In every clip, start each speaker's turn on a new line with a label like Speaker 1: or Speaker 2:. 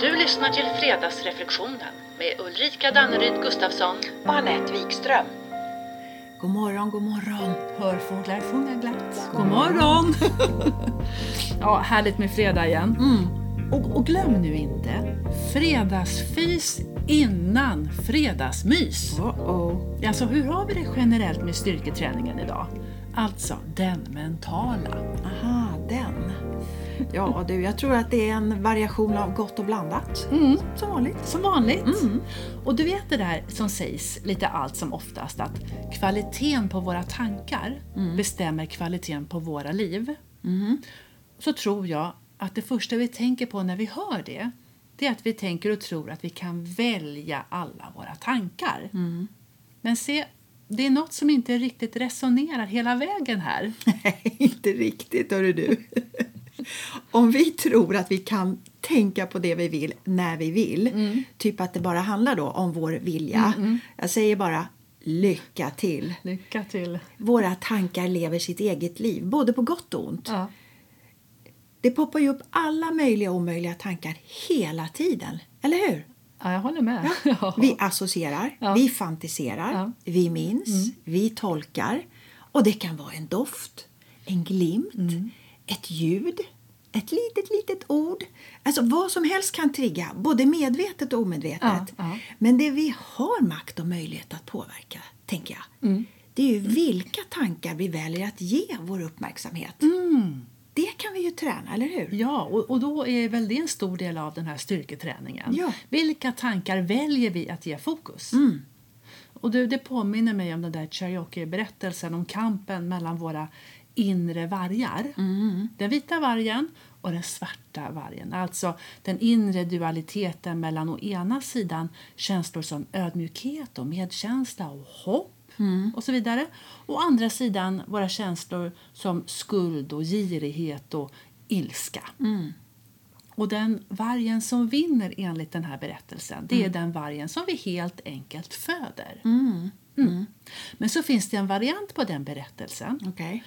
Speaker 1: Du lyssnar till Fredagsreflektionen med Ulrika Danneryd Gustafsson.
Speaker 2: och Anette Wikström.
Speaker 3: God morgon, god morgon.
Speaker 1: Hör fåglar sjunga glatt. God morgon! ja, härligt med fredag igen.
Speaker 3: Mm.
Speaker 1: Och, och glöm nu inte, fredagsfys innan fredagsmys.
Speaker 3: Oh -oh.
Speaker 1: Alltså hur har vi det generellt med styrketräningen idag? Alltså den mentala.
Speaker 3: Aha, den. Ja du, jag tror att det är en variation av gott och blandat.
Speaker 1: Mm.
Speaker 3: Som vanligt.
Speaker 1: Som vanligt.
Speaker 3: Mm.
Speaker 1: Och du vet det där som sägs lite allt som oftast att kvaliteten på våra tankar bestämmer kvaliteten på våra liv.
Speaker 3: Mm.
Speaker 1: Så tror jag att det första vi tänker på när vi hör det, det är att vi tänker och tror att vi kan välja alla våra tankar.
Speaker 3: Mm.
Speaker 1: Men se, det är något som inte riktigt resonerar hela vägen här.
Speaker 3: Nej, inte riktigt hörru du. Om vi tror att vi kan tänka på det vi vill när vi vill, typ att det bara handlar då om vår vilja. Jag säger bara lycka till.
Speaker 1: Lycka till!
Speaker 3: Våra tankar lever sitt eget liv, både på gott och ont.
Speaker 1: Ja.
Speaker 3: Det poppar ju upp alla möjliga och omöjliga tankar hela tiden, eller hur?
Speaker 1: ja, jag håller med. Ja.
Speaker 3: Vi associerar,
Speaker 1: Ja.
Speaker 3: vi fantiserar,
Speaker 1: Ja.
Speaker 3: vi minns, vi tolkar. Och det kan vara en doft, en glimt, ett ljud, ett litet, litet ord. Alltså vad som helst kan trigga, både medvetet och omedvetet.
Speaker 1: Ja, ja.
Speaker 3: Men det vi har makt och möjlighet att påverka, tänker jag, det är ju vilka tankar vi väljer att ge vår uppmärksamhet. Det kan vi ju träna, eller hur?
Speaker 1: Ja, och, och då är väl det en stor del av den här styrketräningen.
Speaker 3: Ja.
Speaker 1: Vilka tankar väljer vi att ge fokus?
Speaker 3: Mm.
Speaker 1: Och du, det påminner mig om den där Cherokee-berättelsen om kampen mellan våra inre vargar.
Speaker 3: Mm.
Speaker 1: Den vita vargen och den svarta vargen. Alltså den inre dualiteten mellan å ena sidan känslor som ödmjukhet och medkänsla och hopp
Speaker 3: Mm.
Speaker 1: och så vidare. Å andra sidan våra känslor som skuld och girighet och ilska.
Speaker 3: Mm.
Speaker 1: Och den vargen som vinner enligt den här berättelsen, det är den vargen som vi helt enkelt föder.
Speaker 3: Mm.
Speaker 1: Mm. Men så finns det en variant på den berättelsen.
Speaker 3: Okej.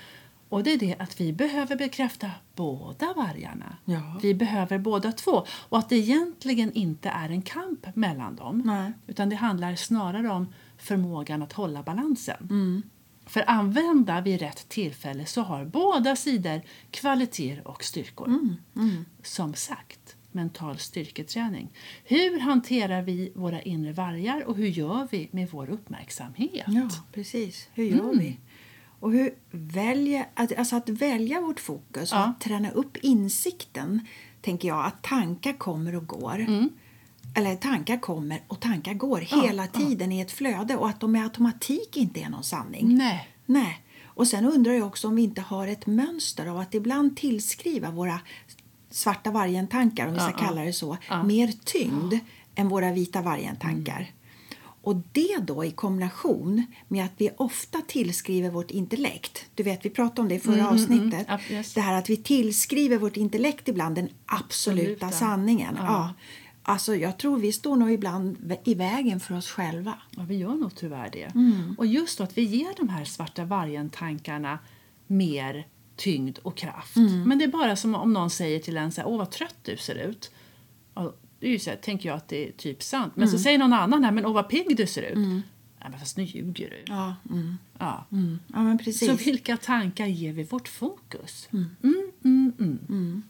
Speaker 1: Och det är det att vi behöver bekräfta båda vargarna.
Speaker 3: Ja.
Speaker 1: Vi behöver båda två. Och att det egentligen inte är en kamp mellan dem.
Speaker 3: Nej.
Speaker 1: Utan det handlar snarare om förmågan att hålla balansen.
Speaker 3: Mm.
Speaker 1: För använda vid rätt tillfälle så har båda sidor kvaliteter och styrkor.
Speaker 3: Mm.
Speaker 1: Som sagt, mental styrketräning. Hur hanterar vi våra inre vargar och hur gör vi med vår uppmärksamhet?
Speaker 3: Ja, precis. Hur gör
Speaker 1: Mm.
Speaker 3: vi? Och hur välja, att, alltså att välja vårt fokus och
Speaker 1: Ja.
Speaker 3: att träna upp insikten, tänker jag, att tankar kommer och går.
Speaker 1: Mm.
Speaker 3: Eller tankar kommer och tankar går
Speaker 1: Ja,
Speaker 3: hela
Speaker 1: ja.
Speaker 3: tiden i ett flöde och att de med automatik inte är någon sanning.
Speaker 1: Nej.
Speaker 3: Nej. Och sen undrar jag också om vi inte har ett mönster av att ibland tillskriva våra svarta vargen-tankar, om vi ska
Speaker 1: Ja, ja.
Speaker 3: kalla det så,
Speaker 1: Ja.
Speaker 3: mer tyngd än våra vita vargen-tankar. Och det då i kombination med att vi ofta tillskriver vårt intellekt. Du vet, vi pratade om det i förra
Speaker 1: Mm, mm,
Speaker 3: avsnittet.
Speaker 1: mm. Yes.
Speaker 3: Det här att vi tillskriver vårt intellekt ibland den absoluta
Speaker 1: Absoluta.
Speaker 3: sanningen.
Speaker 1: Ja.
Speaker 3: Ja. Alltså, jag tror vi står nog ibland i vägen för oss själva.
Speaker 1: Ja, vi gör nog tyvärr det.
Speaker 3: Mm.
Speaker 1: Och just att vi ger de här svarta vargen-tankarna mer tyngd och kraft.
Speaker 3: Mm.
Speaker 1: Men det är bara som om någon säger till en så här, åh vad trött du ser ut. Det är ju så här, tänker jag att det är typ sant. Men så
Speaker 3: Mm.
Speaker 1: säger någon annan här, men åh vad pigg du ser ut. Ja, men fast nu ljuger du.
Speaker 3: Ja, mm.
Speaker 1: Ja.
Speaker 3: Mm. ja men precis.
Speaker 1: Så vilka tankar ger vi vårt fokus? Mm, mm, mm.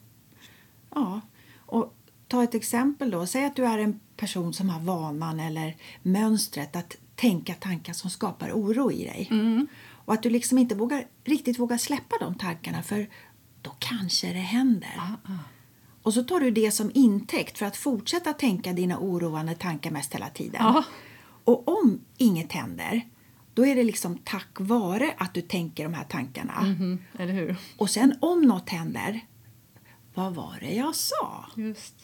Speaker 3: Ja, och ta ett exempel då. Säg att du är en person som har vanan eller mönstret att tänka tankar som skapar oro i dig. Och att du liksom inte vågar, riktigt vågar släppa de tankarna för då kanske det händer.
Speaker 1: Ah,
Speaker 3: Och så tar du det som intäkt för att fortsätta tänka dina oroande tankar mest hela tiden.
Speaker 1: Ja.
Speaker 3: Och om inget händer, då är det liksom tack vare att du tänker de här tankarna.
Speaker 1: Eller hur?
Speaker 3: Och sen om något händer, vad var det jag sa?
Speaker 1: Just.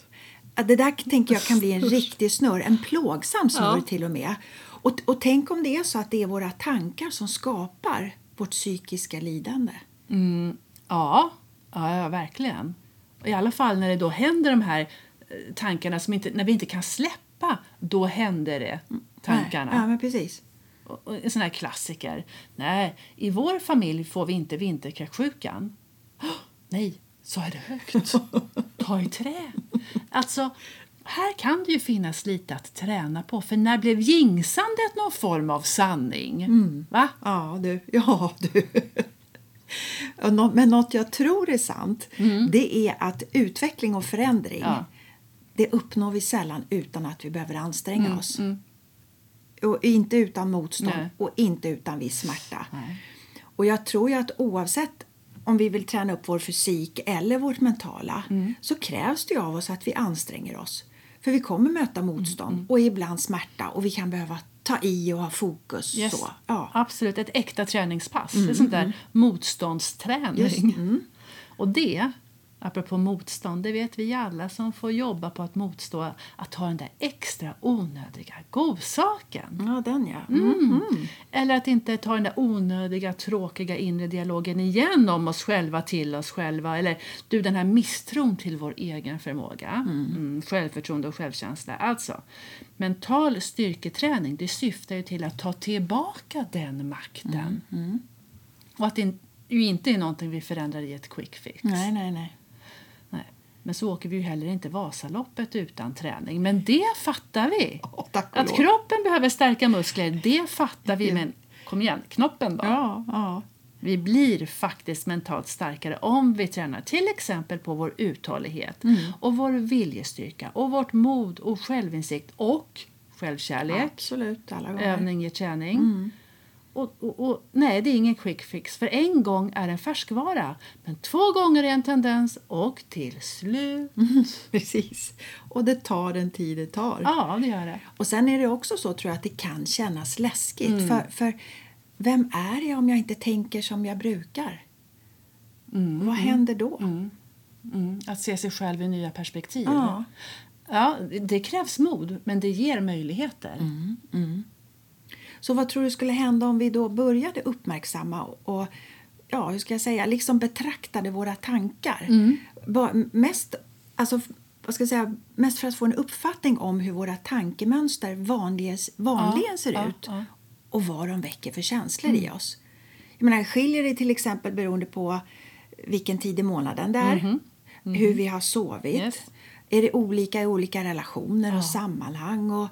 Speaker 3: Det där tänker jag kan bli en riktig snurr, en plågsam snurr
Speaker 1: Ja.
Speaker 3: till och med. Och, och tänk om det är så att det är våra tankar som skapar vårt psykiska lidande.
Speaker 1: Mm, ja, ja, verkligen. Och I alla fall när det då händer de här eh, tankarna som inte, när vi inte kan släppa, då händer det tankarna.
Speaker 3: Nej, Ja, men precis.
Speaker 1: Och- och En sån här klassiker. Nej, i vår familj får vi inte vinterkräksjukan. "Åh, Nej, sa jag det högt? Ta i trä. Alltså, Här kan det ju finnas lite att träna på, för när blev jingsandet någon form av sanning?
Speaker 3: Mm.
Speaker 1: Va?
Speaker 3: Ja, du. Ja, du. Men något jag tror är sant, det är att utveckling och förändring,
Speaker 1: Ja.
Speaker 3: det uppnår vi sällan utan att vi behöver anstränga
Speaker 1: Mm,
Speaker 3: oss. Och inte utan motstånd
Speaker 1: Nej.
Speaker 3: och inte utan viss smärta.
Speaker 1: Nej.
Speaker 3: Och jag tror ju att oavsett om vi vill träna upp vår fysik eller vårt mentala
Speaker 1: Mm.
Speaker 3: så krävs det av oss att vi anstränger oss. För vi kommer möta motstånd
Speaker 1: Mm,
Speaker 3: och ibland smärta och vi kan behöva ta i och ha fokus.
Speaker 1: Yes.
Speaker 3: Så. Ja.
Speaker 1: Absolut, ett äkta träningspass. Det är sånt där motståndsträning.
Speaker 3: Just, mm.
Speaker 1: Och det, apropå motstånd, det vet vi alla som får jobba på att motstå att ha den där extra onödiga godsaken.
Speaker 3: ja, den ja. Mm.
Speaker 1: Eller att inte ta den där onödiga, tråkiga inre dialogen igen om oss själva till oss själva. Eller du, den här misstron till vår egen förmåga. Mm, självförtroende och självkänsla. Alltså, mental styrketräning det syftar ju till att ta tillbaka den makten. Och att det ju inte är någonting vi förändrar i ett quick fix.
Speaker 3: Nej, nej, nej.
Speaker 1: Men så åker vi ju heller inte Vasaloppet utan träning. Men det fattar vi.
Speaker 3: Och
Speaker 1: Att kroppen behöver stärka muskler, det fattar vi. Men kom igen, knoppen då.
Speaker 3: Ja, ja.
Speaker 1: Vi blir faktiskt mentalt starkare om vi tränar till exempel på vår uthållighet
Speaker 3: Mm.
Speaker 1: och vår viljestyrka och vårt mod och självinsikt och självkärlek.
Speaker 3: Absolut, alla gånger.
Speaker 1: Övning ger träning.
Speaker 3: Mm.
Speaker 1: Och, och, och, nej, det är ingen quick fix. För en gång är en färskvara, men två gånger är en tendens och till slut.
Speaker 3: Precis. Och det tar den tid det tar.
Speaker 1: Ja, det gör det.
Speaker 3: Och sen är det också så tror jag att det kan kännas läskigt.
Speaker 1: Mm.
Speaker 3: För, för vem är jag om jag inte tänker som jag brukar? Vad händer då?
Speaker 1: Mm, att se sig själv i nya perspektiv.
Speaker 3: Ja.
Speaker 1: Ja, det krävs mod, men det ger möjligheter.
Speaker 3: Mm. Så vad tror du skulle hända om vi då började uppmärksamma och, och ja, hur ska jag säga, liksom betraktade våra tankar?
Speaker 1: Mm.
Speaker 3: Mest, alltså, vad ska jag säga, mest för att få en uppfattning om hur våra tankemönster vanligen, vanligen
Speaker 1: Ja,
Speaker 3: ser
Speaker 1: ja,
Speaker 3: ut
Speaker 1: ja. Mm.
Speaker 3: och vad de väcker för känslor i oss. Jag menar, skiljer det till exempel beroende på vilken tid i månaden det är, hur vi har sovit.
Speaker 1: Yes.
Speaker 3: är det olika i olika relationer och sammanhang och,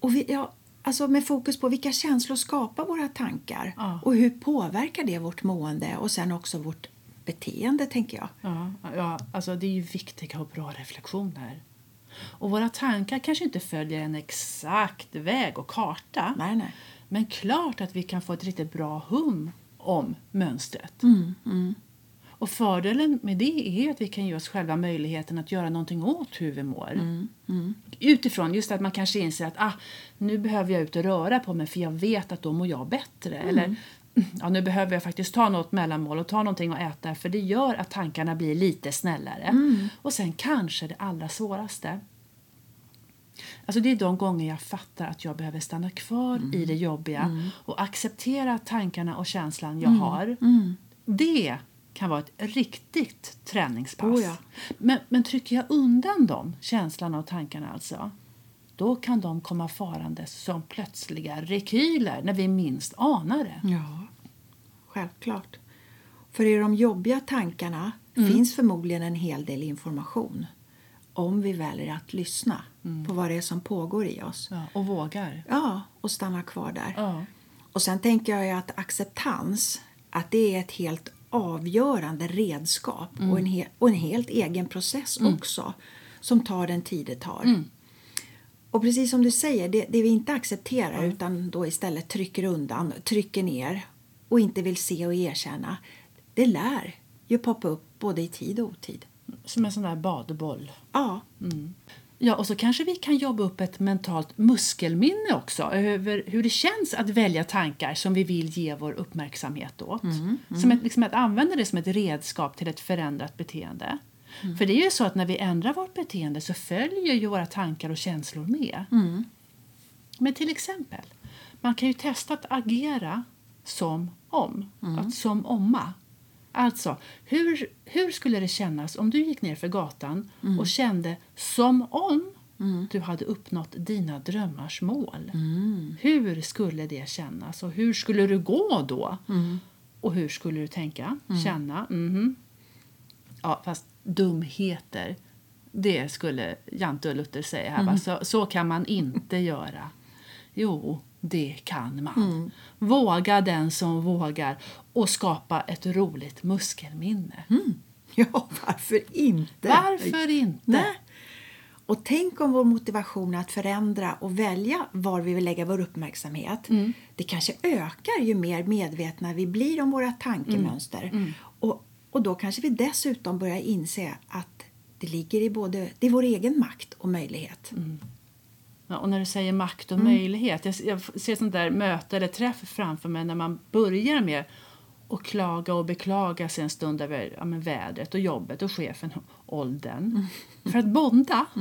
Speaker 3: och vi, ja, alltså med fokus på vilka känslor skapar våra tankar
Speaker 1: Ja.
Speaker 3: och hur påverkar det vårt mående och sen också vårt beteende, tänker jag.
Speaker 1: Ja, ja, alltså det är ju viktiga och bra reflektioner. Och våra tankar kanske inte följer en exakt väg och karta.
Speaker 3: Nej, nej.
Speaker 1: Men klart att vi kan få ett riktigt bra hum om mönstret.
Speaker 3: Mm,
Speaker 1: Och fördelen med det är att vi kan ge oss själva möjligheten att göra någonting åt hur vi mår.
Speaker 3: Mm,
Speaker 1: Utifrån just att man kanske inser att ah, nu behöver jag ut och röra på mig för jag vet att då mår jag bättre.
Speaker 3: Mm.
Speaker 1: Eller ja, nu behöver jag faktiskt ta något mellanmål och ta någonting att äta för det gör att tankarna blir lite snällare.
Speaker 3: Mm.
Speaker 1: Och sen kanske det allra svåraste. Alltså det är de gånger jag fattar att jag behöver stanna kvar
Speaker 3: Mm.
Speaker 1: i det jobbiga och acceptera tankarna och känslan jag
Speaker 3: Mm.
Speaker 1: har. Det kan vara ett riktigt träningspass.
Speaker 3: Oh ja.
Speaker 1: men, men trycker jag undan dem, känslan och tankarna alltså, då kan de komma farandes som plötsliga rekyler när vi minst anar det.
Speaker 3: Ja, självklart. För i de jobbiga tankarna finns förmodligen en hel del information om vi väljer att lyssna på vad det är som pågår i oss.
Speaker 1: Ja, och vågar.
Speaker 3: Ja, och stanna kvar där.
Speaker 1: Ja.
Speaker 3: Och sen tänker jag att acceptans, att det är ett helt avgörande redskap och, en och en helt egen process också som tar den tid det tar. Och precis som du säger, det, det vi inte accepterar utan då istället trycker undan, trycker ner och inte vill se och erkänna, det lär ju poppa upp både i tid och otid.
Speaker 1: Som en sån där badboll.
Speaker 3: Ja,
Speaker 1: Ja, och så kanske vi kan jobba upp ett mentalt muskelminne också över hur det känns att välja tankar som vi vill ge vår uppmärksamhet åt. Som ett, liksom att använda det som ett redskap till ett förändrat beteende. För det är ju så att när vi ändrar vårt beteende så följer ju våra tankar och känslor med. Men till exempel, man kan ju testa att agera som om. Att som omma. Alltså, hur, hur skulle det kännas om du gick ner för gatan och kände som om du hade uppnått dina drömmars mål? Hur skulle det kännas och hur skulle du gå då? Och hur skulle du tänka, känna? Mhm. Ja, fast dumheter, Det skulle Jante och Luther säga här. va? Så, så kan man inte göra. Jo, det kan man. Våga den som vågar och skapa ett roligt muskelminne.
Speaker 3: Ja, varför inte?
Speaker 1: Varför inte?
Speaker 3: Nej. Och tänk om vår motivation att förändra och välja var vi vill lägga vår uppmärksamhet.
Speaker 1: Mm.
Speaker 3: Det kanske ökar ju mer medvetna vi blir om våra tankemönster.
Speaker 1: Mm.
Speaker 3: Och, och då kanske vi dessutom börjar inse att det ligger i både det är vår egen makt och möjlighet.
Speaker 1: Mm. Ja, och när du säger makt
Speaker 3: Mm.
Speaker 1: och möjlighet. Jag, jag ser sånt där möte eller träff framför mig när man börjar med att klaga och beklaga sig en stund över ja, vädret och jobbet och chefen och åldern.
Speaker 3: Mm.
Speaker 1: För att bonda.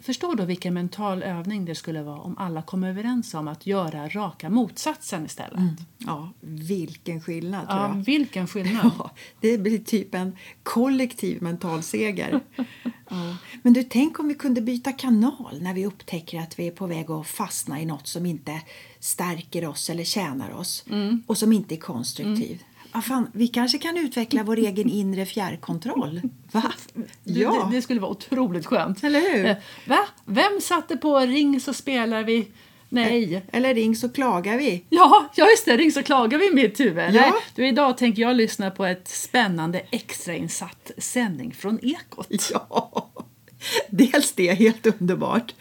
Speaker 1: Förstår du vilken mental övning det skulle vara om alla kom överens om att göra raka motsatsen istället?
Speaker 3: Ja, vilken skillnad tror
Speaker 1: Ja, vilken skillnad.
Speaker 3: Ja, det blir typ en kollektiv mental seger. ja. Men du, tänk om vi kunde byta kanal när vi upptäcker att vi är på väg att fastna i något som inte stärker oss eller tjänar oss och som inte är konstruktiv. Ja, fan, vi kanske kan utveckla vår egen inre fjärrkontroll. Va? Ja,
Speaker 1: det, det skulle vara otroligt skönt.
Speaker 3: eller hur?
Speaker 1: Eh, Va? Vem satte på ring så spelar vi? Nej.
Speaker 3: Eller ring så klagar vi.
Speaker 1: Ja, ja just det, ring så klagar vi i mitt huvud.
Speaker 3: Ja.
Speaker 1: Nej, du, idag tänker jag lyssna på ett spännande extrainsatt sändning från Ekot.
Speaker 3: Ja, dels det, helt underbart.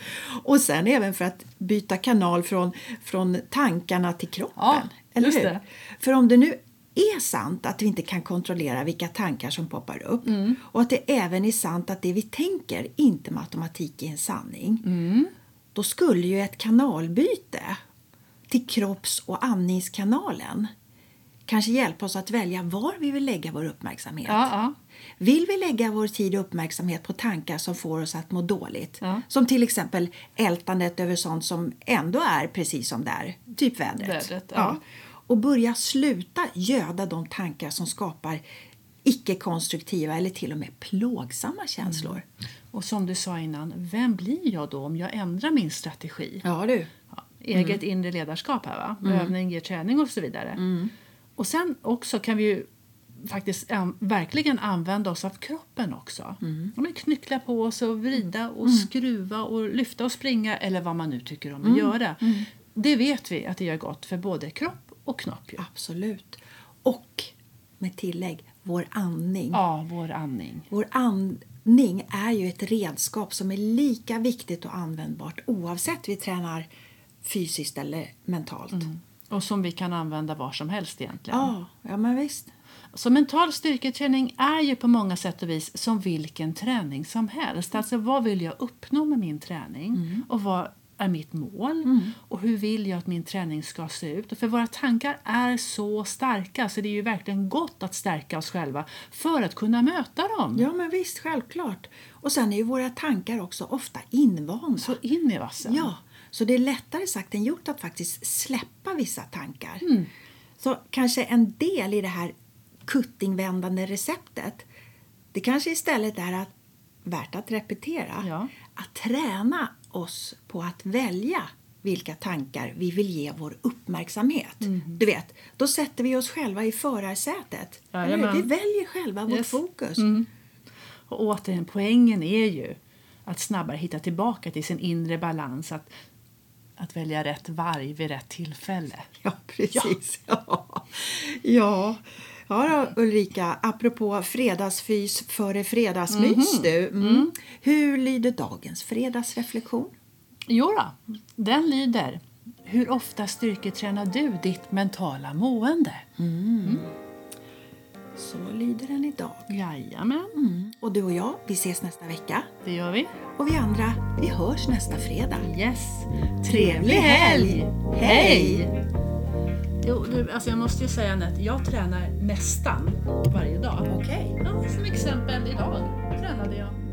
Speaker 3: Och sen även för att byta kanal från, från tankarna till kroppen.
Speaker 1: Ja,
Speaker 3: eller hur?
Speaker 1: det.
Speaker 3: För om det nu är sant att vi inte kan kontrollera vilka tankar som poppar upp
Speaker 1: Mm.
Speaker 3: och att det även är sant att det vi tänker inte med automatik är en sanning
Speaker 1: Mm.
Speaker 3: Då skulle ju ett kanalbyte till kropps och andningskanalen kanske hjälpa oss att välja var vi vill lägga vår uppmärksamhet.
Speaker 1: Ja, ja.
Speaker 3: Vill vi lägga vår tid och uppmärksamhet på tankar som får oss att må dåligt?
Speaker 1: Ja.
Speaker 3: Som till exempel ältandet över sånt som ändå är precis som det är, typ vädret.
Speaker 1: Vädret, ja.
Speaker 3: Och börja sluta göda de tankar som skapar icke-konstruktiva eller till och med plågsamma känslor.
Speaker 1: Och som du sa innan, vem blir jag då om jag ändrar min strategi?
Speaker 3: Ja du.
Speaker 1: Ja, eget inre ledarskap här va? Övning ger träning och så vidare. Och sen också kan vi ju faktiskt an- verkligen använda oss av kroppen också. Ja, men knyckla på oss och vrida och skruva och lyfta och springa eller vad man nu tycker om att göra. Det vet vi att det gör gott för både kropp och knopp.
Speaker 3: Absolut. Och med tillägg, vår andning.
Speaker 1: Ja, vår andning.
Speaker 3: Vår andning är ju ett redskap som är lika viktigt och användbart oavsett vi tränar fysiskt eller mentalt.
Speaker 1: Och som vi kan använda var som helst egentligen.
Speaker 3: Ja, ja men visst.
Speaker 1: Så mental styrketräning är ju på många sätt och vis som vilken träning som helst. Alltså vad vill jag uppnå med min träning? Och vad är mitt mål? Och hur vill jag att min träning ska se ut? Och för våra tankar är så starka så det är ju verkligen gott att stärka oss själva för att kunna möta dem.
Speaker 3: Ja men visst, självklart. Och sen är ju våra tankar också ofta invanda.
Speaker 1: Så in i vassen.
Speaker 3: Ja, så det är lättare sagt än gjort att faktiskt släppa vissa tankar. Så kanske en del i det här kuttingvändande receptet det kanske istället är att, värt att repetera.
Speaker 1: Ja.
Speaker 3: Att träna oss på att välja vilka tankar vi vill ge vår uppmärksamhet. Du vet, då sätter vi oss själva i förarsätet. Vi väljer själva vårt
Speaker 1: Yes.
Speaker 3: fokus.
Speaker 1: Och återigen, poängen är ju att snabbare hitta tillbaka till sin inre balans. Att, att välja rätt varg vid rätt tillfälle.
Speaker 3: Ja, precis. Ja. Ja. Ja då, Ulrika, apropå fredagsfys före fredagsmys du. Mm. Hur lyder dagens fredagsreflektion?
Speaker 1: Jo då, den lyder Hur ofta styrketränar du ditt mentala mående?
Speaker 3: Så lyder den idag.
Speaker 1: Jajamän,
Speaker 3: Mm. Och du och jag, vi ses nästa vecka.
Speaker 1: det gör vi.
Speaker 3: Och vi andra, vi hörs nästa fredag.
Speaker 1: Yes!
Speaker 3: Trevlig helg! Hej!
Speaker 1: Jo, du, alltså jag måste ju säga Anette, jag tränar nästan varje dag. Okej. Okay. Ja, som exempel idag tränade jag